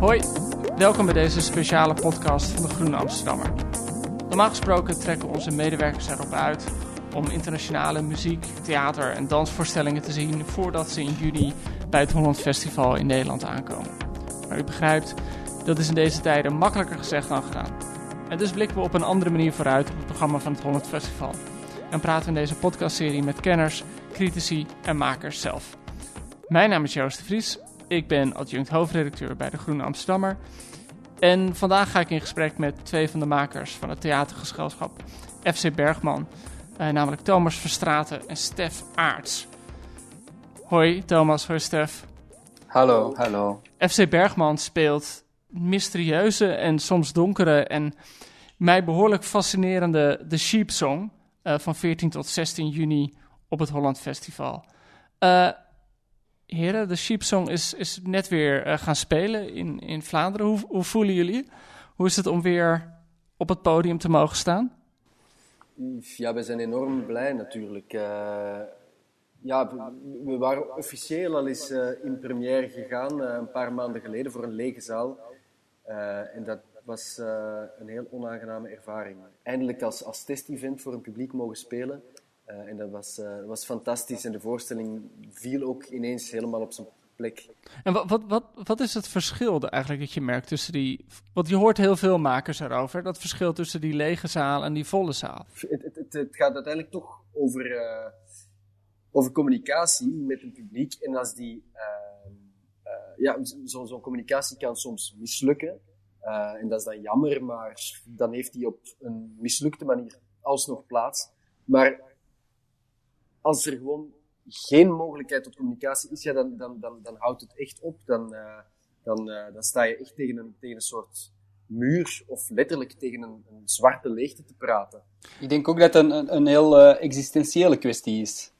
Hoi, welkom bij deze speciale podcast van de Groene Amsterdammer. Normaal gesproken trekken onze medewerkers erop uit om internationale muziek, theater en dansvoorstellingen te zien voordat ze in juni bij het Holland Festival in Nederland aankomen. Maar u begrijpt, dat is in deze tijden makkelijker gezegd dan gedaan. En dus blikken we op een andere manier vooruit op het programma van het Holland Festival. En praten in deze podcastserie met kenners, critici en makers zelf. Mijn naam is Joost de Vries. Ik ben adjunct hoofdredacteur bij de Groene Amsterdammer. En vandaag ga ik in gesprek met twee van de makers van het theatergezelschap FC Bergman. Eh, namelijk Thomas Verstraten en Stef Aarts. Hoi Thomas, hoi Stef. Hallo, hallo. FC Bergman speelt mysterieuze en soms donkere en mij behoorlijk fascinerende The Sheep Song uh, van 14 tot 16 juni op het Holland Festival. Uh, heren, de Sheep Song is, is net weer uh, gaan spelen in, in Vlaanderen. Hoe, hoe voelen jullie? Hoe is het om weer op het podium te mogen staan? Ja, we zijn enorm blij natuurlijk. Uh, ja, we waren officieel al eens uh, in première gegaan een paar maanden geleden voor een lege zaal. en dat was een heel onaangename ervaring. Eindelijk als, als test-event voor een publiek mogen spelen. Uh, en dat was, uh, was fantastisch. En de voorstelling viel ook ineens helemaal op zijn plek. En wat, wat, wat, wat is het verschil eigenlijk dat je merkt tussen die... Want je hoort heel veel makers erover. Dat verschil tussen die lege zaal en die volle zaal. Het, het, het, het gaat uiteindelijk toch over, uh, over communicatie met een publiek. En als die... ja, zo'n zo communicatie kan soms mislukken. en dat is dan jammer, maar dan heeft die op een mislukte manier alsnog plaats. Maar als er gewoon geen mogelijkheid tot communicatie is, ja, dan, dan, dan, dan houdt het echt op. Dan, uh, dan, uh, dan sta je echt tegen een, tegen een soort muur of letterlijk tegen een, een zwarte leegte te praten. Ik denk ook dat het een, een heel uh, existentiële kwestie is.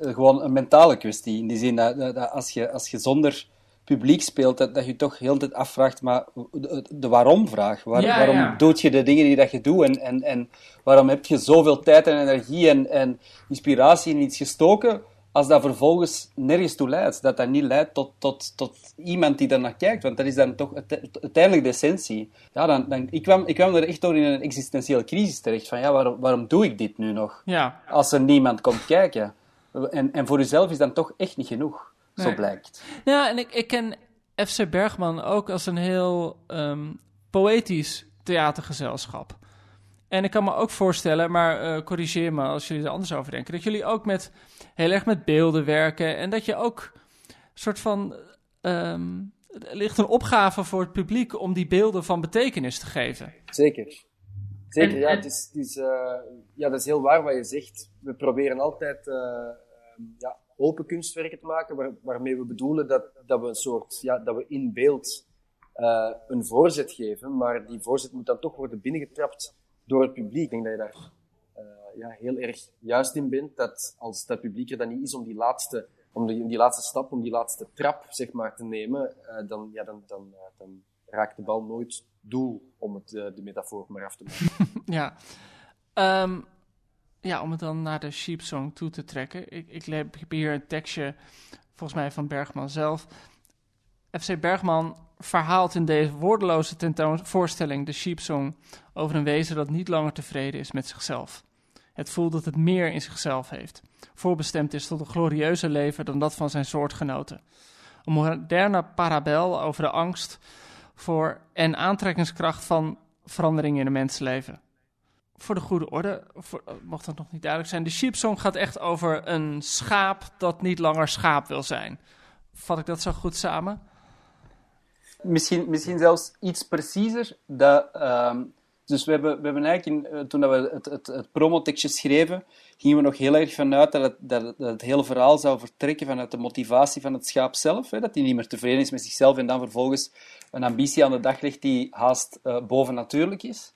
gewoon een mentale kwestie. In die zin dat, dat, als, je, als je zonder publiek speelt, dat, dat je toch heel de tijd afvraagt, maar de, de waarom-vraag. Waar, ja, waarom ja. doe je de dingen die dat je doet en, en, en waarom heb je zoveel tijd en energie en, en inspiratie in iets gestoken, als dat vervolgens nergens toe leidt? Dat dat niet leidt tot, tot, tot iemand die daarnaar kijkt, want dat is dan toch uiteindelijk de essentie. Ja, dan, dan, ik, kwam, ik kwam er echt door in een existentiële crisis terecht, van ja, waarom, waarom doe ik dit nu nog? Ja. Als er niemand komt kijken. En, en voor jezelf is dan toch echt niet genoeg. Zo blijkt. Ja, en ik, ik ken FC Bergman ook als een heel um, poëtisch theatergezelschap. En ik kan me ook voorstellen, maar uh, corrigeer me als jullie er anders over denken, dat jullie ook met heel erg met beelden werken en dat je ook een soort van. Um, er ligt een opgave voor het publiek om die beelden van betekenis te geven. Zeker. Zeker, En- ja. en- Het is, het is, uh, ja. Dat is heel waar wat je zegt. We proberen altijd uh, um, ja, open kunstwerken te maken, waar, waarmee we bedoelen dat, dat we een soort, ja, dat we in beeld uh, een voorzet geven, maar die voorzet moet dan toch worden binnengetrapt door het publiek. Ik denk dat je daar uh, ja, heel erg juist in bent, dat als dat publiek er dan niet is om die laatste, om die, die laatste stap, om die laatste trap, zeg maar, te nemen, uh, dan, ja, dan, dan, dan raakt de bal nooit doel, om het, de metafoor maar af te maken. ja. Um, ja, om het dan naar de Sheep Song toe te trekken. Ik, ik heb hier een tekstje, volgens mij van Bergman zelf. FC Bergman verhaalt in deze woordeloze tentoonvoorstelling de Sheep Song over een wezen dat niet langer tevreden is met zichzelf. Het voelt dat het meer in zichzelf heeft, voorbestemd is tot een glorieuzer leven dan dat van zijn soortgenoten. Een moderne parabel over de angst voor en aantrekkingskracht van verandering in een mensenleven voor de goede orde, voor, mocht dat nog niet duidelijk zijn, de sheepsong gaat echt over een schaap dat niet langer schaap wil zijn. Vat ik dat zo goed samen? Misschien, misschien zelfs iets preciezer. Dat, um, dus we hebben, we hebben eigenlijk, in, toen we het, het, het schreven, gingen we nog heel erg vanuit dat het, dat, het, dat het hele verhaal zou vertrekken vanuit de motivatie van het schaap zelf. Hè, dat hij niet meer tevreden is met zichzelf en dan vervolgens een ambitie aan de dag legt die haast uh, bovennatuurlijk is.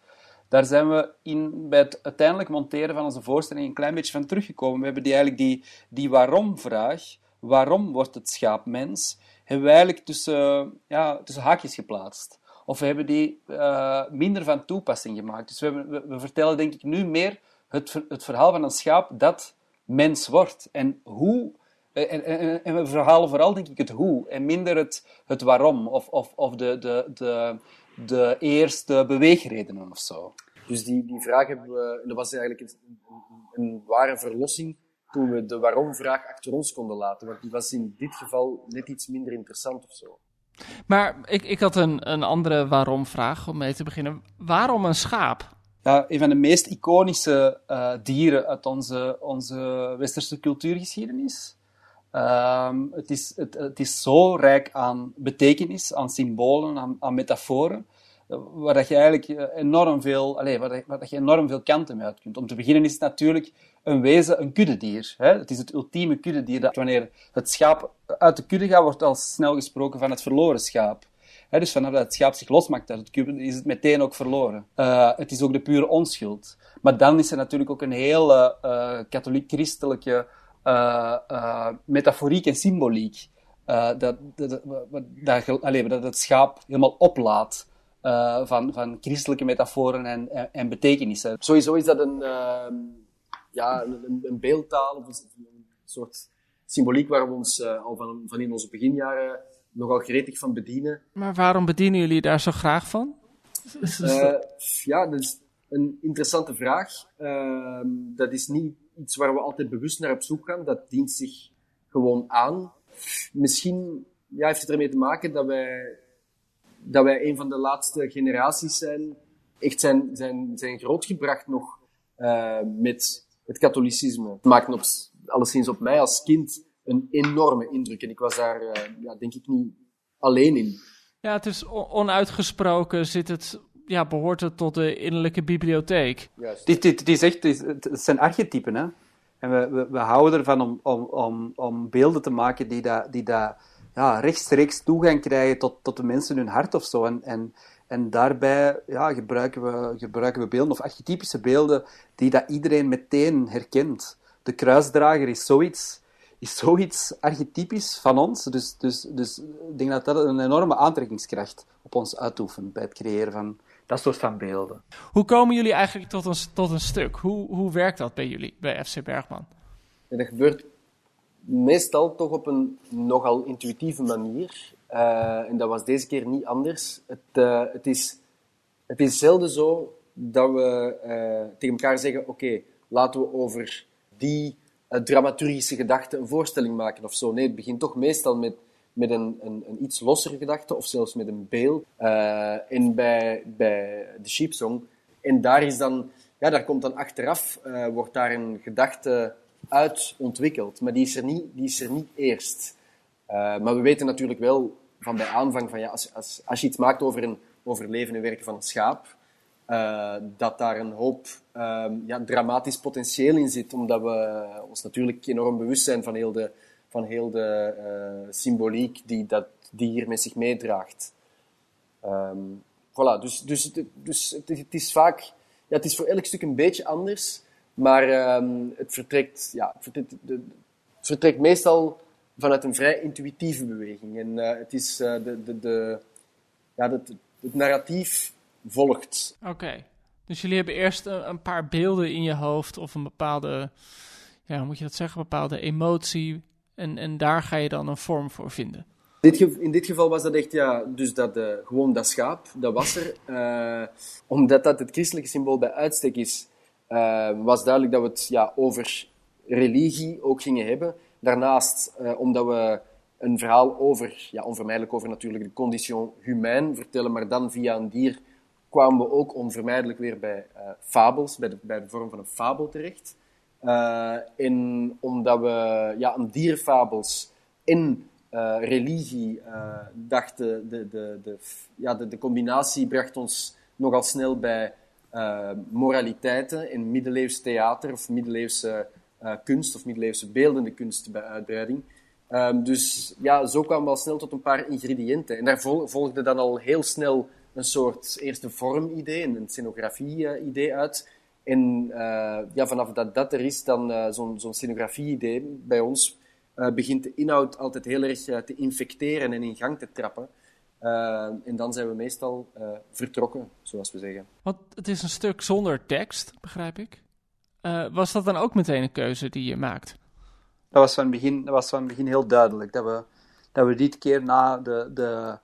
Daar zijn we in, bij het uiteindelijk monteren van onze voorstelling een klein beetje van teruggekomen. We hebben die, eigenlijk die, die waarom-vraag, waarom wordt het schaap mens, hebben we eigenlijk tussen, ja, tussen haakjes geplaatst. Of we hebben die uh, minder van toepassing gemaakt. Dus we, we, we, vertellen denk ik nu meer het, het verhaal van een schaap dat mens wordt. En hoe En, en, en we verhalen vooral, denk ik, het hoe en minder het, het waarom of, of, of de, de, de, de eerste beweegredenen of zo. Dus die, die vraag hebben we, dat was eigenlijk een, een ware verlossing toen we de waarom-vraag achter ons konden laten. Want die was in dit geval net iets minder interessant of zo. Maar ik, ik had een, een andere waarom-vraag om mee te beginnen. Waarom een schaap? Ja, een van de meest iconische uh, dieren uit onze, onze westerse cultuurgeschiedenis. Uh, het, is, het, is zo rijk aan betekenis, aan symbolen, aan, aan metaforen waar dat je eigenlijk eh, enorm veel, allez, waar, dat, je enorm veel kanten mee uit kunt. Om te beginnen is het natuurlijk een wezen een kuddedier. Hè? Het is het ultieme kuddedier. Dat wanneer het schaap uit de kudde gaat, wordt al snel gesproken van het verloren schaap. Dus vanaf dat het schaap zich losmaakt uit het kudde, is het meteen ook verloren. Uh, het is ook de pure onschuld. Maar dan is er natuurlijk ook een hele katholiek-christelijke metaforiek en symboliek. dat, dat, dat, dat, dat het schaap helemaal oplaat. Uh, van, van christelijke metaforen en, en, en, betekenissen. Sowieso is dat een, uh, ja, een, een, beeldtaal of een, soort symboliek waar we ons uh, al van, van in onze beginjaren nogal gretig van bedienen. Maar waarom bedienen jullie daar zo graag van? Eh, ja, dat is een interessante vraag. Ehm, dat is niet iets waar we altijd bewust naar op zoek gaan. Dat dient zich gewoon aan. Misschien ja, heeft het ermee te maken dat wij dat wij een van de laatste generaties zijn, echt zijn, zijn, zijn grootgebracht nog uh, met het katholicisme. Het maakte op, alleszins op mij als kind een enorme indruk. En ik was daar, uh, ja, denk ik, niet alleen in. Ja, het is onuitgesproken, zit het, ja, behoort het tot de innerlijke bibliotheek. Juist. Het, het, het, is echt, het, zijn archetypen, hè. En we, we, we houden ervan om, om, om, om beelden te maken die dat, die dat ja, rechtstreeks toegang krijgen tot, tot de mensen in hun hart of zo. En, en, en daarbij ja, gebruiken, we, gebruiken we beelden of archetypische beelden die dat iedereen meteen herkent. De kruisdrager is zoiets, is zoiets archetypisch van ons. Dus, dus, dus ik denk dat dat een enorme aantrekkingskracht op ons uitoefent bij het creëren van dat soort van beelden. Hoe komen jullie eigenlijk tot een, tot een stuk? Hoe, hoe werkt dat bij jullie, bij FC Bergman? Ja, dat gebeurt meestal toch op een nogal intuïtieve manier. Uh, en dat was deze keer niet anders. Het, uh, het, is, het is zelden zo dat we uh, tegen elkaar zeggen: Oké, okay, laten we over die dramaturgische gedachte een voorstelling maken of zo. Nee, het begint toch meestal met, met een, een, een iets lossere gedachte of zelfs met een beeld. en bij, bij de Sheep Song. En daar is dan, ja, daar komt dan achteraf, wordt daar een gedachte uit ontwikkeld. Maar die is er niet, die is er niet eerst. Uh, maar we weten natuurlijk wel van bij aanvang van ja, als, als, als je iets maakt over een over leven en werken van een schaap, dat daar een hoop ja, dramatisch potentieel in zit, omdat we ons natuurlijk enorm bewust zijn van heel de, van heel de uh, symboliek die dat dier met zich meedraagt. Um, voilà, dus, dus, dus het, is vaak, ja, het is voor elk stuk een beetje anders, maar um, het, vertrekt, ja, het, vertrekt, vertrekt meestal vanuit een vrij intuïtieve beweging. En uh, het is uh, de, de, de, ja, het, het narratief volgt. Oké. Dus jullie hebben eerst een, paar beelden in je hoofd of een bepaalde, ja, hoe moet je dat zeggen, bepaalde emotie. En, en daar ga je dan een vorm voor vinden. In dit geval was dat echt, ja, dus dat, uh, gewoon dat schaap, dat was er. Uh, omdat dat het christelijke symbool bij uitstek is, uh, was duidelijk dat we het ja, over religie ook gingen hebben. Daarnaast, omdat we een verhaal over, ja, onvermijdelijk over natuurlijk de condition humain vertellen, maar dan via een dier kwamen we ook onvermijdelijk weer bij fabels, bij de, bij de vorm van een fabel terecht. En omdat we ja, een dierfabels in religie dachten, de, de, de, ja, de, combinatie bracht ons nogal snel bij uh, moraliteiten in middeleeuws theater of middeleeuwse uh, kunst of middeleeuwse beeldende kunst bij uitbreiding. Um, dus ja, zo kwamen we al snel tot een paar ingrediënten. En daar volgde dan al heel snel een soort eerste vormidee, een scenografie-idee uit. En uh, ja, vanaf dat dat er is, dan zo'n zo'n scenografie-idee bij ons begint de inhoud altijd heel erg te infecteren en in gang te trappen. Uh, en dan zijn we meestal uh, vertrokken, zoals we zeggen. Want het is een stuk zonder tekst, begrijp ik. Uh, was dat dan ook meteen een keuze die je maakt? Dat was van het begin, dat was van het begin heel duidelijk. Dat we, dat we dit keer na de, de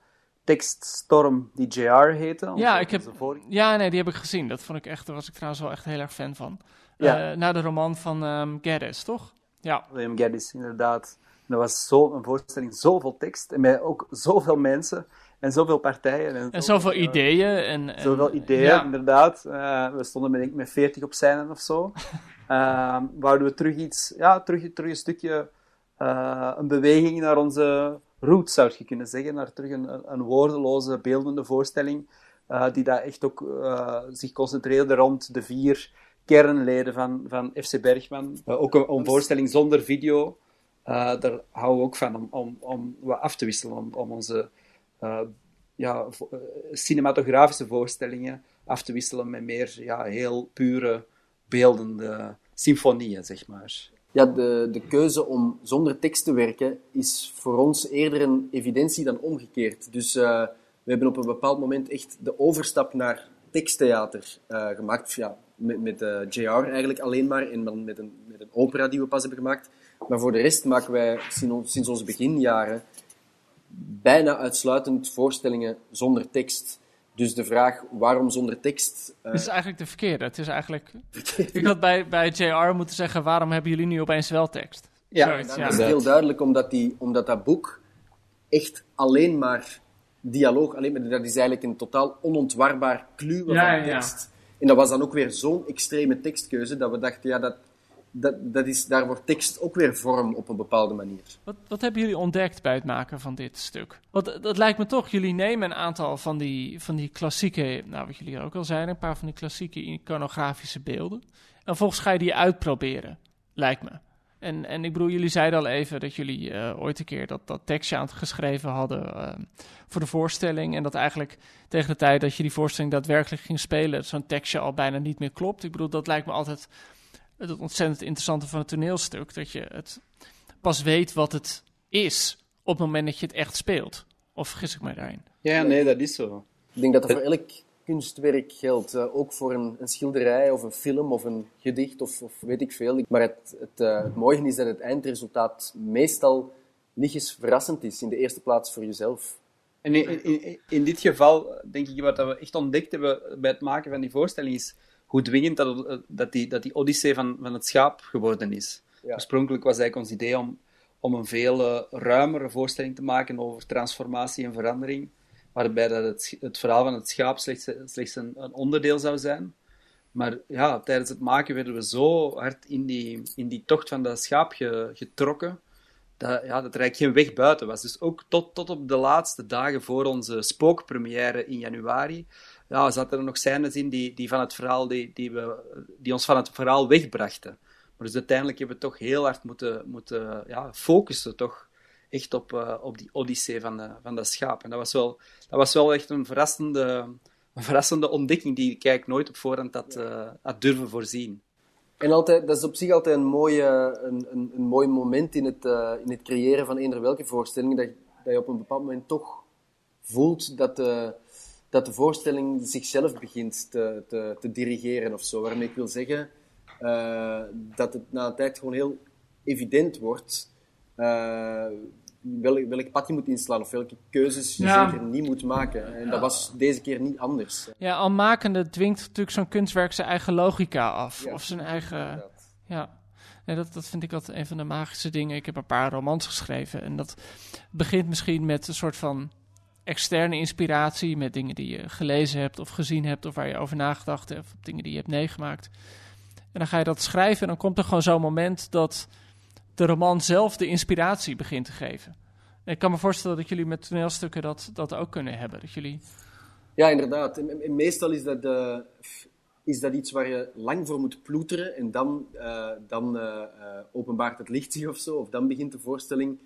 tekststorm die JR heette. Ja, ik heb, ja, nee, die heb ik gezien. Dat vond ik echt, daar was ik trouwens wel echt heel erg fan van. Ja. Eh, na de roman van ehm Geddes, toch? Ja. William Gaddis, inderdaad. Dat was zo, een voorstelling, zoveel tekst. En met ook zoveel mensen en zoveel partijen. En, En zoveel ideeën. En, en, Zoveel ideeën, Ja. inderdaad. Eh, we stonden met, met 40 op scène of zo. Eh, wouden we terug iets, ja, terug, terug een stukje, eh, een beweging naar onze roots, zou je kunnen zeggen. Naar terug een, een woordeloze, beeldende voorstelling. eh, die daar echt ook eh, zich concentreerde rond de vier kernleden van, van FC Bergman. Eh, ook een, een voorstelling zonder video. Daar houden we ook van om, om, om wat af te wisselen, om, om onze ja, cinematografische voorstellingen af te wisselen met meer ja, heel pure, beeldende symfonieën, zeg maar. Ja, de, de keuze om zonder tekst te werken is voor ons eerder een evidentie dan omgekeerd. Dus eh, we hebben op een bepaald moment echt de overstap naar teksttheater eh, gemaakt. Ja, met, met eh, JR eigenlijk alleen maar en dan met een, met een opera die we pas hebben gemaakt. Maar voor de rest maken wij sinds, sinds onze beginjaren bijna uitsluitend voorstellingen zonder tekst. Dus de vraag waarom zonder tekst. Het is eigenlijk de verkeerde. Het is eigenlijk... Ik had bij, bij JR moeten zeggen, waarom hebben jullie nu opeens wel tekst? Ja, Zoiets, Dat is heel duidelijk, omdat, die, omdat dat boek echt alleen maar dialoog, alleen maar, dat is eigenlijk een totaal onontwarbaar kluwen Ja, van ja, ja. tekst. En dat was dan ook weer zo'n extreme tekstkeuze, dat we dachten, ja, dat, dat, dat is, daar wordt tekst ook weer vorm op een bepaalde manier. Wat, wat hebben jullie ontdekt bij het maken van dit stuk? Want het- dat lijkt me toch, jullie nemen een aantal van die, van die klassieke, nou wat jullie ook al zeiden, een paar van die klassieke iconografische beelden. En vervolgens ga je die uitproberen, lijkt me. En, en ik bedoel, jullie zeiden al even dat jullie eh, ooit een keer dat, dat tekstje aan het geschreven hadden eh, voor de voorstelling. En dat eigenlijk tegen de tijd dat je die voorstelling daadwerkelijk ging spelen, zo'n tekstje al bijna niet meer klopt. Ik bedoel, dat lijkt me altijd het ontzettend interessante van het toneelstuk. Dat je het pas weet wat het is op het moment dat je het echt speelt. Of vergis ik mij daarin? Ja, nee, dat is zo. Ik denk dat dat voor elk kunstwerk geldt. eh, ook voor een, een schilderij of een film of een gedicht of, of weet ik veel. Maar het, het, eh, het mooie is dat het eindresultaat meestal niet eens verrassend is. In de eerste plaats voor jezelf. En in, in, in dit geval, denk ik, wat we echt ontdekt hebben bij het maken van die voorstelling, is hoe dwingend dat, dat, die, dat die odyssee van, van het schaap geworden is. Ja. Oorspronkelijk was eigenlijk ons idee om, om een veel eh, ruimere voorstelling te maken over transformatie en verandering, waarbij dat het, verhaal van het schaap slechts, slechts een, een onderdeel zou zijn. Maar ja, tijdens het maken werden we zo hard in die, in die tocht van dat schaap ge- getrokken, dat, ja, dat er eigenlijk geen weg buiten was. Dus ook tot, tot op de laatste dagen voor onze spookpremière in januari, ja, zaten er nog scènes in die, die, van het verhaal, die, die, we, die ons van het verhaal wegbrachten. Maar dus uiteindelijk hebben we toch heel hard moeten, moeten ja, focussen toch echt op, eh, op die odyssee van, de, van dat schaap. En dat was wel, dat was wel echt een verrassende, een verrassende ontdekking die ik eigenlijk nooit op voorhand had, had durven voorzien. En altijd, dat is op zich altijd een, mooie, een, een, een mooi moment in het, eh, in het creëren van eender welke voorstelling, dat, dat je op een bepaald moment toch voelt dat de, dat de voorstelling zichzelf begint te, te, te dirigeren of zo. Waarmee ik wil zeggen eh, dat het na een tijd gewoon heel evident wordt eh, welk, welk pad je moet inslaan of welke keuzes je Ja. zeker niet moet maken. En dat was deze keer niet anders. Ja, al makende dwingt natuurlijk zo'n kunstwerk zijn eigen logica af. Ja. Of zijn eigen... Ja, nee, dat, dat vind ik altijd een van de magische dingen. Ik heb een paar romans geschreven. En dat begint misschien met een soort van externe inspiratie. Met dingen die je gelezen hebt of gezien hebt. Of waar je over nagedacht hebt. Of dingen die je hebt meegemaakt. En dan ga je dat schrijven. En dan komt er gewoon zo'n moment dat de roman zelf de inspiratie begint te geven. En ik kan me voorstellen dat jullie met toneelstukken dat, dat ook kunnen hebben. Dat jullie... Ja, inderdaad. En, meestal is dat, eh, is dat iets waar je lang voor moet ploeteren en dan, eh, dan eh, openbaart het licht zich of zo, of dan begint de voorstelling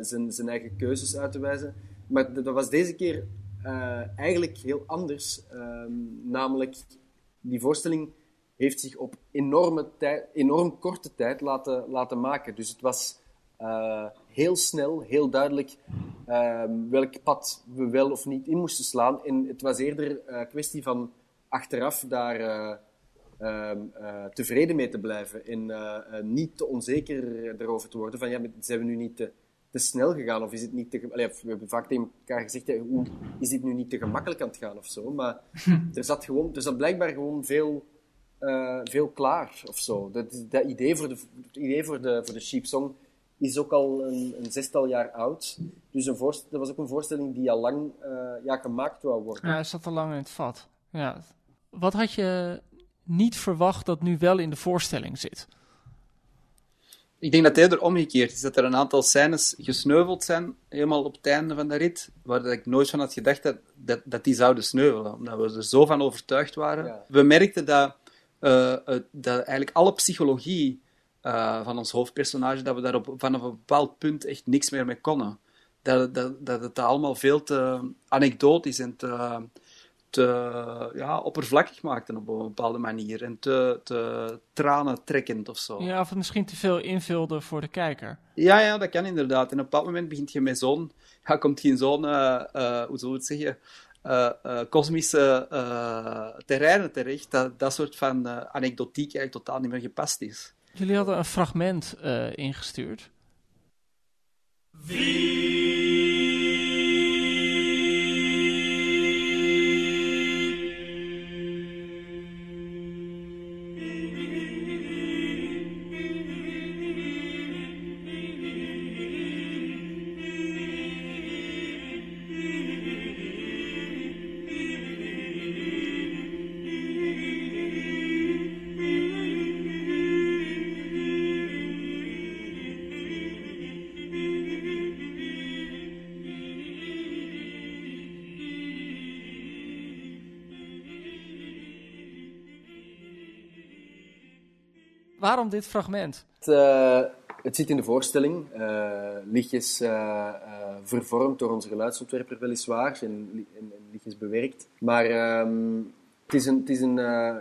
zijn, zijn eigen keuzes uit te wijzen. Maar dat was deze keer eh, eigenlijk heel anders. Ehm, namelijk, die voorstelling heeft zich op enorme tijd, enorm korte tijd laten, laten maken. Dus het was eh, heel snel, heel duidelijk ehm, welk pad we wel of niet in moesten slaan. En het was eerder een kwestie van achteraf daar eh, ehm, eh, tevreden mee te blijven en eh, niet te onzeker erover te worden van ja, zijn we nu niet te, te snel gegaan of is het niet te... Allee, we hebben vaak tegen elkaar gezegd, hoe, is dit nu niet te gemakkelijk aan het gaan of zo? Maar er zat, gewoon, er zat blijkbaar gewoon veel, veel klaar of zo. Dat, dat idee voor de, het idee voor de, voor de Sheep Song is ook al een, een zestal jaar oud. Dus een dat was ook een voorstelling die al lang uh, ja, gemaakt wou worden. Ja, hij zat al lang in het vat. Ja. Wat had je niet verwacht dat nu wel in de voorstelling zit? Ik denk dat het eerder omgekeerd is. Dat er een aantal scènes gesneuveld zijn, helemaal op het einde van de rit, waar ik nooit van had gedacht dat, dat, dat die zouden sneuvelen. Omdat we er zo van overtuigd waren. We merkten dat, uh, dat eigenlijk alle psychologie uh, van ons hoofdpersonage, dat we daar op, vanaf een bepaald punt echt niks meer mee konden. Dat, dat, dat het allemaal veel te anekdotisch en te, te ja, oppervlakkig maakte op een bepaalde manier. En te, te tranentrekkend of zo. Ja, of het misschien te veel invulde voor de kijker. Ja, ja, dat kan inderdaad. En op een bepaald moment begint je met zo'n... Ja, komt je in zo'n... Uh, uh, hoe zou het zeggen? Uh, kosmische terreinen terecht, dat dat soort van anekdotiek eigenlijk totaal niet meer gepast is. Jullie hadden een fragment uh, ingestuurd. Wie Waarom dit fragment? Het, uh, het zit in de voorstelling. Lichtjes uh, vervormd door onze geluidsontwerper weliswaar en, en, bewerkt. Maar um, het is een, het is een,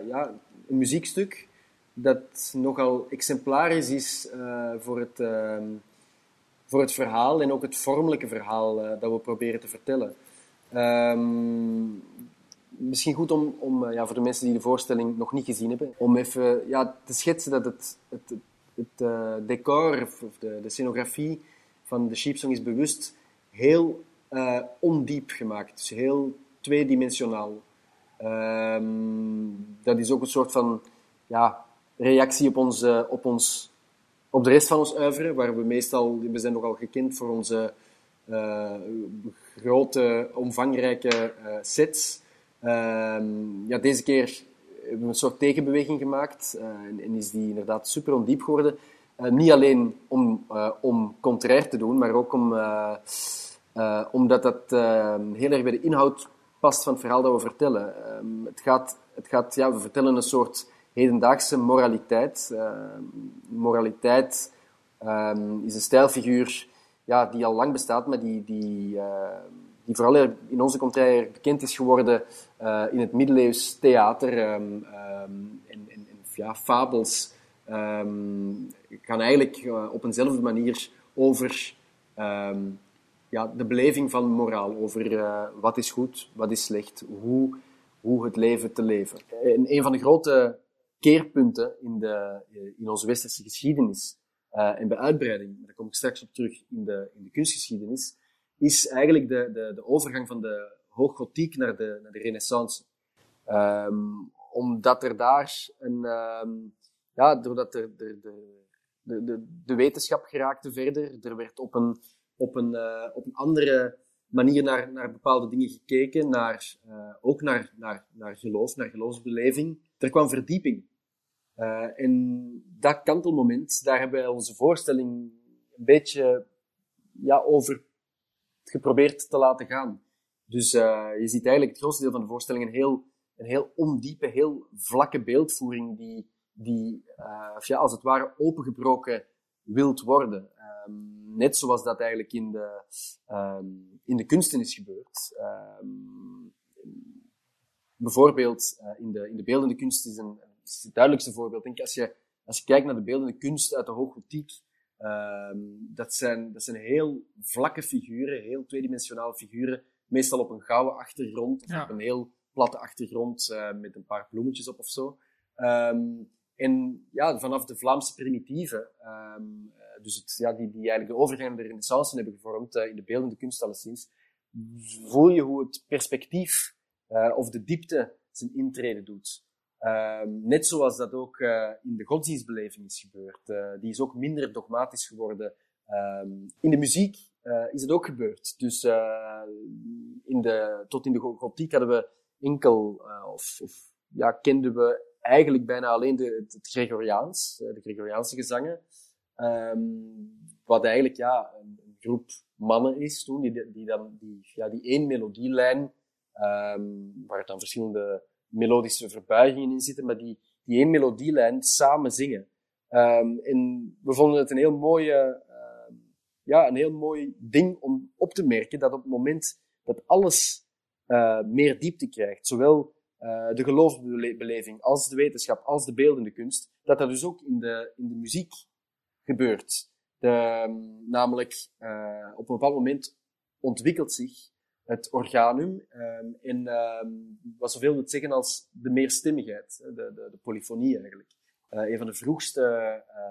ja, een muziekstuk dat nogal exemplarisch is voor, het, ehm, voor het verhaal en ook het vormelijke verhaal dat we proberen te vertellen. Um, misschien goed om, om eh, ja, voor de mensen die de voorstelling nog niet gezien hebben, om even ja, te schetsen dat het, het, het, uh, decor of de, de scenografie van de Sheepsong is bewust heel uh, ondiep gemaakt. Dus heel tweedimensionaal. Um, dat is ook een soort van ja, reactie op, op, ons, op de rest van ons uiveren, waar we meestal, we zijn nogal gekend voor onze grote, omvangrijke sets. Ehm, ja, deze keer hebben we een soort tegenbeweging gemaakt uh, en, en, is die inderdaad super ondiep geworden. Uh, niet alleen om, uh, om contrair te doen, maar ook om, omdat dat ehm, heel erg bij de inhoud past van het verhaal dat we vertellen. Um, het gaat, het gaat, ja, we vertellen een soort hedendaagse moraliteit. moraliteit is een stijlfiguur ja, die al lang bestaat, maar die, die die vooral in onze contraire bekend is geworden uh, in het middeleeuws theater um, um, en, fabels. Um, gaan eigenlijk uh, op eenzelfde manier over ja, de beleving van moraal, over uh, wat is goed, wat is slecht, hoe, hoe het leven te leven. En een van de grote keerpunten in, de, in onze westerse geschiedenis en bij uitbreiding, daar kom ik straks op terug in de, in de kunstgeschiedenis, is eigenlijk de, de, de overgang van de hooggotiek naar de, naar de renaissance. Um, omdat er daar een, um, ja, doordat er de, de, de, de, wetenschap geraakte verder, er werd op een, op een, uh, op een andere manier naar, naar bepaalde dingen gekeken, naar, uh, ook naar, naar, naar geloof, naar geloofsbeleving. Er kwam verdieping. Uh, en dat kantelmoment, daar hebben wij onze voorstelling een beetje ja, over geprobeerd te laten gaan. Dus uh, je ziet eigenlijk het grootste deel van de voorstelling een heel, een heel ondiepe, heel vlakke beeldvoering die, die uh, ja, als het ware opengebroken wilt worden. Um, net zoals dat eigenlijk in de, um, in de kunsten is gebeurd. Um, bijvoorbeeld uh, in, de, in de beeldende kunst is, een, het duidelijkste voorbeeld. Denk, als, je, als je kijkt naar de beeldende kunst uit de hooggotiek, Um, dat, zijn, dat zijn heel vlakke figuren, heel tweedimensionale figuren, meestal op een gouden achtergrond, of op een heel platte achtergrond uh, met een paar bloemetjes op of zo. Ehm, en ja, vanaf de Vlaamse primitieven, ehm, dus het, ja, die, die eigenlijk de overgang de renaissance hebben gevormd in de beeldende kunst alleszins, voel je hoe het perspectief of de diepte zijn intrede doet. Ehm, net zoals dat ook uh, in de godsdienstbeleving is gebeurd. Uh, die is ook minder dogmatisch geworden. Um, in de muziek uh, is het ook gebeurd. Dus in de, tot in de gotiek hadden we enkel, of, of ja, kenden we eigenlijk bijna alleen de, het Gregoriaans, de Gregoriaanse gezangen. Um, wat eigenlijk ja, een, groep mannen is toen, die, die dan die, ja, die één melodielijn, waar dan verschillende melodische verbuigingen in zitten, maar die, die één melodielijn samen zingen. Um, en we vonden het een heel mooie, uh, ja, een heel mooi ding om op te merken dat op het moment dat alles uh, meer diepte krijgt, zowel uh, de geloofsbeleving als de wetenschap, als de beeldende kunst, dat dat dus ook in de, in de muziek gebeurt. De, um, namelijk, uh, op een bepaald moment ontwikkelt zich het organum. Um, en um, wat zoveel wil zeggen als de meerstemmigheid, de, de, de polyfonie eigenlijk. Uh, een van de vroegste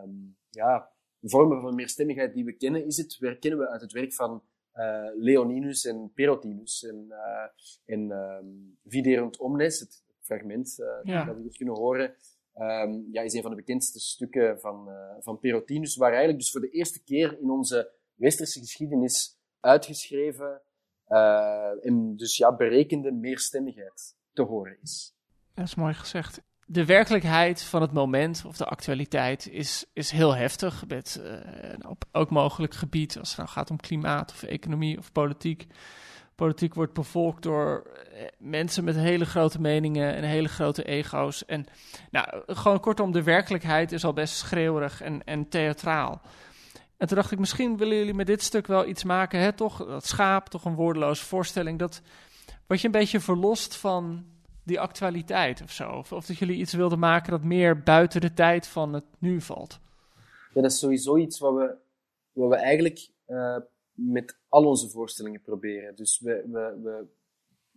um, ja, vormen van meerstemmigheid die we kennen, is het, kennen we uit het werk van uh, Leoninus en Perotinus. En, uh, en um, Viderunt Omnes, het fragment ja. dat we dus kunnen horen, ja, is een van de bekendste stukken van, van Perotinus, waar eigenlijk dus voor de eerste keer in onze westerse geschiedenis uitgeschreven en dus ja, berekende meerstemmigheid te horen is. Dat is mooi gezegd. De werkelijkheid van het moment of de actualiteit is, is heel heftig. Met uh, op ook mogelijk gebied, als het nou gaat om klimaat of economie of politiek. Politiek wordt bevolkt door eh, mensen met hele grote meningen en hele grote ego's. En nou, gewoon kortom, de werkelijkheid is al best schreeuwerig en, en theatraal. En toen dacht ik, misschien willen jullie met dit stuk wel iets maken, hè? toch? Dat schaap, toch een woordeloze voorstelling. Dat wat je een beetje verlost van die actualiteit of zo. Of, dat jullie iets wilden maken dat meer buiten de tijd van het nu valt. Dat is sowieso iets wat we, wat we eigenlijk uh, met al onze voorstellingen proberen. Dus we, we, we,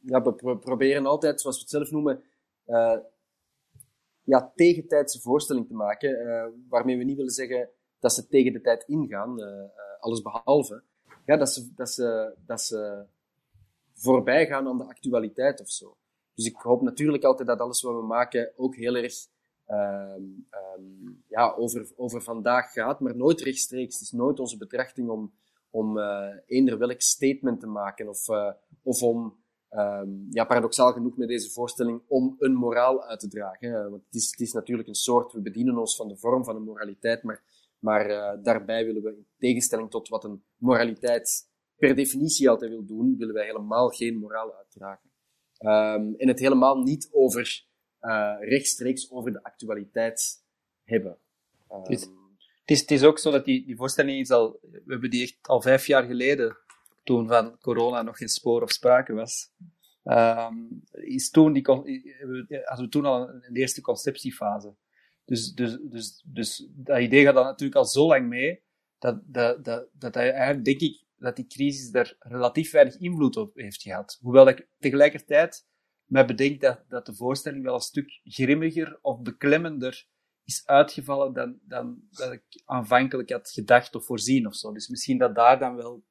ja, we proberen altijd, zoals we het zelf noemen, uh, ja, tegentijdse voorstelling te maken. Uh, waarmee we niet willen zeggen dat ze tegen de tijd ingaan, uh, alles behalve. Ja, dat ze, dat ze, dat ze voorbij gaan aan de actualiteit of zo. Dus ik hoop natuurlijk altijd dat alles wat we maken ook heel erg um, um, ja, over, over vandaag gaat, maar nooit rechtstreeks. Het is nooit onze betrachting om, om uh, eender welk statement te maken of, of om, um, ja, paradoxaal genoeg met deze voorstelling, om een moraal uit te dragen. Want het is, het is natuurlijk een soort, we bedienen ons van de vorm van een moraliteit, maar maar uh, daarbij willen we, in tegenstelling tot wat een moraliteit per definitie altijd wil doen, willen wij helemaal geen moraal uitdragen. Um, en het helemaal niet over uh, rechtstreeks over de actualiteit hebben. Um, het, is, is, ook zo dat die, die voorstelling is al, we hebben die echt al vijf jaar geleden, toen van corona nog geen spoor of sprake was, um, is toen die, hadden we toen al een eerste conceptiefase. Dus, dus, dus, dus dat idee gaat dan natuurlijk al zo lang mee, dat, dat, dat, dat eigenlijk denk ik dat die crisis daar relatief weinig invloed op heeft gehad. Hoewel ik tegelijkertijd me bedenk dat, dat de voorstelling wel een stuk grimmiger of beklemmender is uitgevallen dan, dan dat ik aanvankelijk had gedacht of voorzien of zo. Dus misschien dat daar dan wel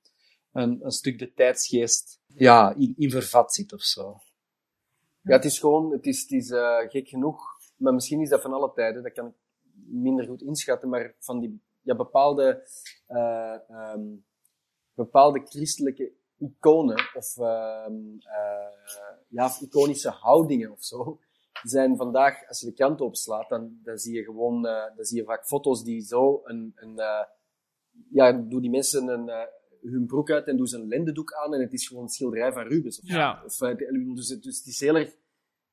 een, een stuk de tijdsgeest ja, in, in vervat zit of zo. Ja, het is gewoon, het is, het is uh, gek genoeg maar misschien is dat van alle tijden, dat kan ik minder goed inschatten, maar van die ja, bepaalde, uh, um, bepaalde christelijke iconen of uh, uh, ja, iconische houdingen of zo, zijn vandaag, als je de krant opslaat, dan, dan zie je gewoon, dan zie je vaak foto's die zo een, een ja, doen die mensen een, hun broek uit en doen ze een lendendoek aan en het is gewoon een schilderij van Rubens. Of, ja. of, dus, dus het is heel erg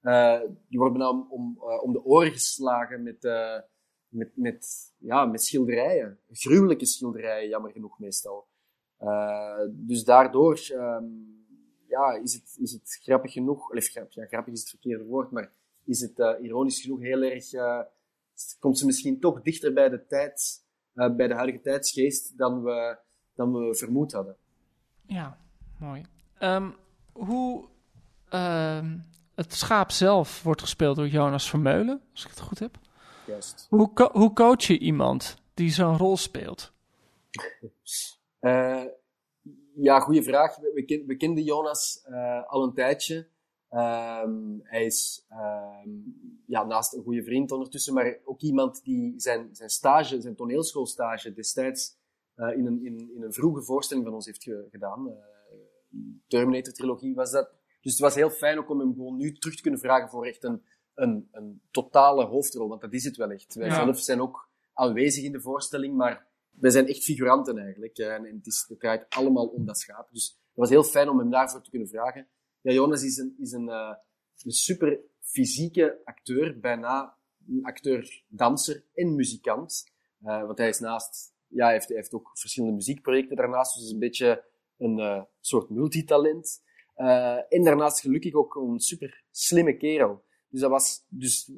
uh, die worden bijna om, uh, om de oren geslagen met, uh, met, met, ja, met schilderijen. Gruwelijke schilderijen, jammer genoeg meestal. dus daardoor um, ja, is, het, is het grappig genoeg, of grappig, ja, grappig is het verkeerde woord, maar is het ironisch genoeg heel erg, komt ze misschien toch dichter bij de tijd, bij de huidige tijdsgeest dan we, dan we vermoed hadden. Ja, mooi. Um, hoe, uh, het schaap zelf wordt gespeeld door Jonas Vermeulen, als ik het goed heb. Juist. Hoe, co- hoe coach je iemand die zo'n rol speelt? Eh, ja, goede vraag. We, we, ken- we kenden Jonas eh, al een tijdje. Ehm, hij is ehm, ja, naast een goede vriend ondertussen, maar ook iemand die zijn, zijn stage, zijn toneelschoolstage destijds eh, in, een, in, in een vroege voorstelling van ons heeft ge- gedaan. Terminator-trilogie was dat. Dus het was heel fijn ook om hem gewoon nu terug te kunnen vragen voor echt een, een, een totale hoofdrol, want dat is het wel echt. Wij Ja. zelf zijn ook aanwezig in de voorstelling, maar wij zijn echt figuranten eigenlijk. En, en het, is, het draait allemaal om dat schaap. Dus het was heel fijn om hem daarvoor te kunnen vragen. Ja, Jonas is een, is een, eh, een super fysieke acteur, bijna een acteur, danser en muzikant. Eh, want hij is naast, ja, hij heeft, hij heeft ook verschillende muziekprojecten daarnaast, dus is een beetje een eh, soort multitalent. Eh, en daarnaast gelukkig ook een super slimme kerel. Dus dat was, dus,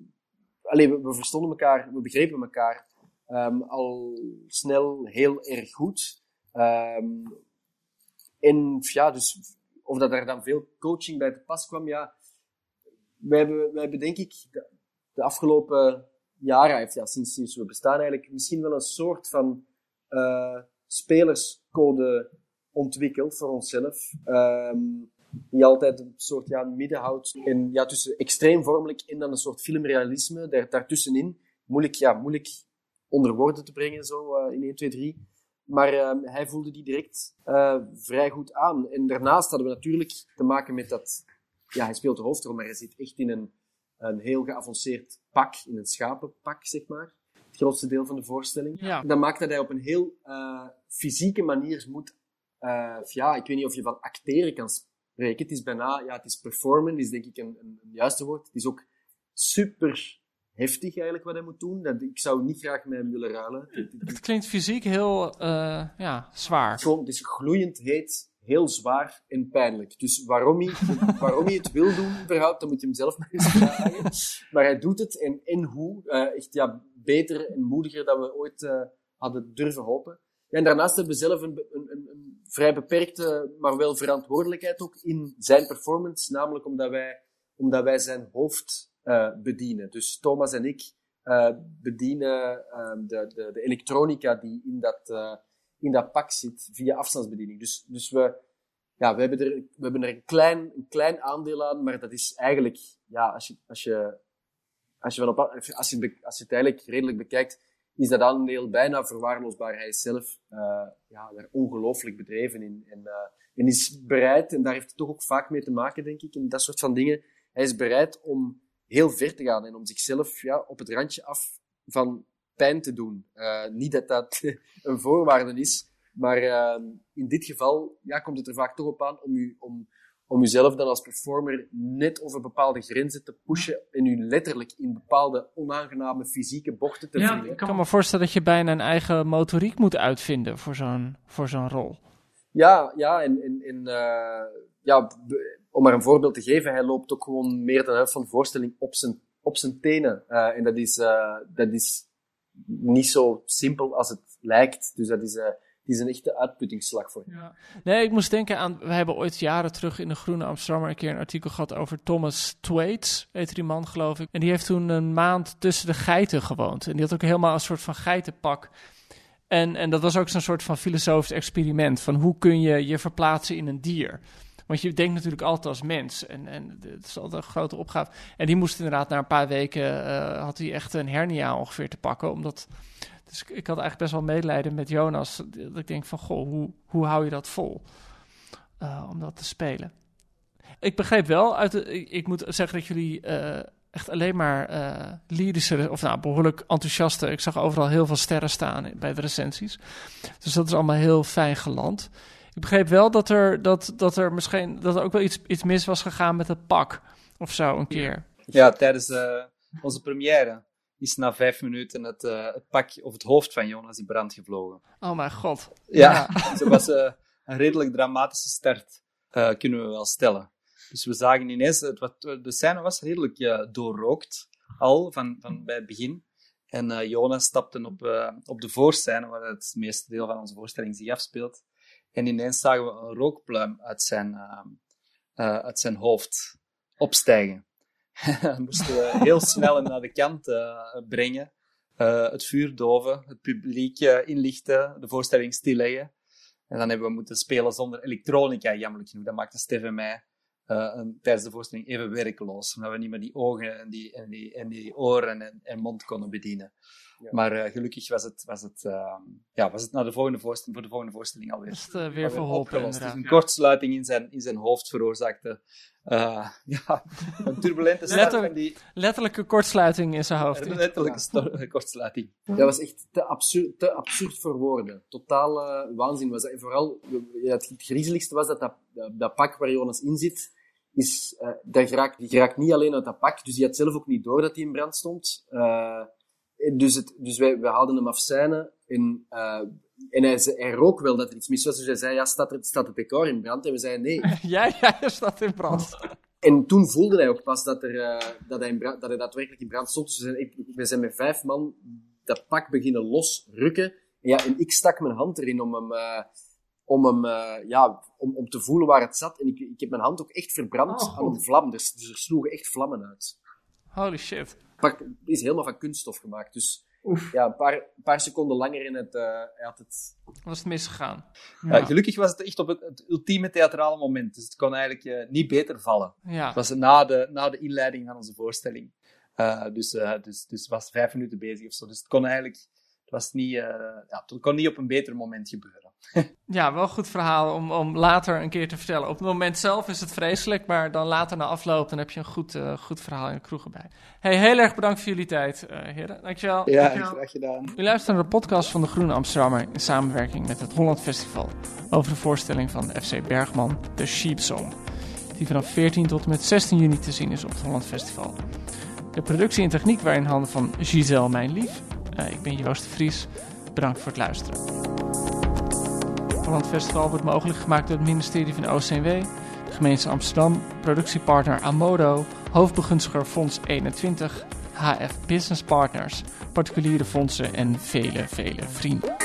alleen we, verstonden elkaar, we begrepen elkaar ehm, al snel heel erg goed. Ehm, en ja, dus of dat er dan veel coaching bij te pas kwam, ja. Wij hebben, wij hebben denk ik de, afgelopen jaren, heeft, ja, sinds, sinds we bestaan eigenlijk, misschien wel een soort van eh, spelerscode ontwikkeld voor onszelf. Ehm, die altijd een soort ja, midden houdt in, ja, tussen extreem vormelijk en dan een soort filmrealisme daar, daartussenin. Moeilijk, ja, moeilijk onder woorden te brengen zo eh, in 1, 2, 3. Maar ehm, hij voelde die direct eh, vrij goed aan. En daarnaast hadden we natuurlijk te maken met dat... Ja, hij speelt de hoofdrol, maar hij zit echt in een, een heel geavanceerd pak, in een schapenpak, zeg maar. Het grootste deel van de voorstelling. Ja. Dat maakt dat hij op een heel eh, fysieke manier moet... ja, ik weet niet of je van acteren kan spreken. Het is bijna... Ja, het is performen, is denk ik een, een, een juiste woord. Het is ook super heftig eigenlijk wat hij moet doen. Dat, ik zou niet graag met hem willen ruilen. Het- klinkt fysiek heel eh, ja, het is zwaar. gewoon, het is gloeiend heet, heel zwaar en pijnlijk. Dus waarom hij, waarom hij het wil doen, überhaupt, dat moet je hem zelf maar eens vragen. Maar hij doet het en, en hoe. eh, echt ja, beter en moediger dan we ooit eh, hadden durven hopen. Ja, en daarnaast hebben we zelf een, een, een vrij beperkte, maar wel verantwoordelijkheid ook in zijn performance. Namelijk omdat wij, omdat wij zijn hoofd eh, bedienen. Dus Thomas en ik eh, bedienen eh, de, de, de elektronica die in dat, in dat pak zit via afstandsbediening. Dus, dus we, ja, we, hebben er, we hebben er een klein, een klein aandeel aan, maar dat is eigenlijk, ja, als je, als je, als je, van op, als je, als je het eigenlijk redelijk bekijkt, is dat aandeel bijna verwaarloosbaar. Hij is zelf eh, ja, daar ongelooflijk bedreven in. En, eh, en is bereid, en daar heeft het toch ook vaak mee te maken, denk ik, in dat soort van dingen. Hij is bereid om heel ver te gaan en om zichzelf ja, op het randje af van pijn te doen. Eh, niet dat dat een voorwaarde is, maar in dit geval ja, komt het er vaak toch op aan om, u, om, om uzelf dan als performer net over bepaalde grenzen te pushen en u letterlijk in bepaalde onaangename fysieke bochten te Ja. Ik kan me voorstellen dat je bijna een eigen motoriek moet uitvinden voor zo'n, voor zo'n rol. Ja, ja, en, en, en eh, ja, b- om maar een voorbeeld te geven, hij loopt ook gewoon meer dan helft van de voorstelling op zijn, op zijn tenen. Eh, en dat is, eh, dat is niet zo simpel als het lijkt. Dus dat is, het is een echte uitputtingsslag voor hem. Ja. Nee, ik moest denken aan. We hebben ooit jaren terug in de Groene Amsterdammer een keer een artikel gehad over Thomas Twaits, heette die man, geloof ik. En die heeft toen een maand tussen de geiten gewoond. En die had ook helemaal een soort van geitenpak. En, en dat was ook zo'n soort van filosofisch experiment. Van hoe kun je je verplaatsen in een dier? Want je denkt natuurlijk altijd als mens. En, en het is altijd een grote opgave. En die moest inderdaad na een paar weken... eh, had hij echt een hernia ongeveer te pakken. Omdat... Dus ik, had eigenlijk best wel medelijden met Jonas. Dat ik denk van, goh, hoe, hoe hou je dat vol? eh, om dat te spelen. Ik begreep wel, uit de, ik, ik moet zeggen dat jullie eh, echt alleen maar eh lyrische, of nou behoorlijk enthousiaste. Ik zag overal heel veel sterren staan bij de recensies. Dus dat is allemaal heel fijn geland. Ik begreep wel dat er, dat, dat er misschien dat er ook wel iets, iets mis was gegaan met het pak of zo een keer. Ja, tijdens onze première is na vijf minuten het, eh, het pak of het hoofd van Jonas in brand gevlogen. Oh mijn god. Ja, het was eh, een redelijk dramatische start, eh, kunnen we wel stellen. Dus we zagen ineens, het, wat, de scène was redelijk ja, doorrookt al van, van bij het begin. En Jonas stapte op, op de voorscène, waar het meeste deel van onze voorstelling zich afspeelt. En ineens zagen we een rookpluim uit zijn, uit zijn hoofd opstijgen. Moesten we heel snel naar de kant brengen. het vuur doven, het publiek inlichten, de voorstelling stilleggen. En dan hebben we moeten spelen zonder elektronica, jammerlijk genoeg. Dat maakte Stef en mij uh, tijdens de voorstelling even werkeloos. Omdat we niet meer die ogen en die, en die, en die oren en, en mond konden bedienen. Ja. Maar uh, gelukkig was het, was het, uh, ja, was het naar de volgende voorstelling, voor de volgende voorstelling alweer, is het, uh, weer verholpen. Dus een kortsluiting in zijn, in zijn hoofd veroorzaakte ja, een turbulente start. Letter, die... Letterlijke kortsluiting in zijn hoofd. Een letterlijke kortsluiting. Dat was echt te absurd, te absurd voor woorden. Totaal waanzin was dat. En vooral, ja, het griezeligste was dat, dat dat pak waar Jonas in zit, is, uh, dat geraakt, die geraakt niet alleen uit dat pak, dus die had zelf ook niet door dat hij in brand stond. Uh, dus het, dus wij, wij haalden hem af scène en, uh, en hij, hij rook wel dat er iets mis was, dus hij zei, ja, staat, er, staat het decor in brand? En we zeiden, nee. ja, ja, er staat in brand. En toen voelde hij ook pas dat, er, uh, dat, hij in brand, dat hij daadwerkelijk in brand stond. Dus we zijn, we zijn met vijf man dat pak beginnen losrukken. En, ja, en ik stak mijn hand erin om hem, uh, om, hem, uh, ja, om, om te voelen waar het zat. En ik, ik heb mijn hand ook echt verbrand oh, aan een vlam. Dus, dus er sloegen echt vlammen uit. Holy shit. Het is helemaal van kunststof gemaakt. Dus ja, een paar, een paar seconden langer in het, uh, had het... Was het misgegaan. Ja. gelukkig was het echt op het, het, ultieme theatrale moment. Dus het kon eigenlijk uh, niet beter vallen. Ja. Het was na de, na de inleiding van onze voorstelling. Uh, dus, dus, dus was vijf minuten bezig of zo. Dus het kon eigenlijk het, was niet, uh, ja, het kon niet op een beter moment gebeuren. Ja, wel een goed verhaal om, om later een keer te vertellen. Op het moment zelf is het vreselijk, maar dan later na afloop dan heb je een goed, uh, goed verhaal in de kroeg erbij. Hey, heel erg bedankt voor jullie tijd, uh, heren. Dankjewel. Ja, Dankjewel. graag gedaan. U luistert naar de podcast van de Groene Amsterdammer in samenwerking met het Holland Festival over de voorstelling van FC Bergman, The Sheep Song, die vanaf 14 tot en met 16 juni te zien is op het Holland Festival. De productie en techniek waren in handen van Giselle Mijnlief uh, ik ben Joost de Vries. Bedankt voor het luisteren. Holland Festival wordt mogelijk gemaakt door het ministerie van OCW, de gemeente Amsterdam, productiepartner Amodo, hoofdbegunstiger Fonds 21, HF Business Partners, particuliere fondsen en vele, vele vrienden.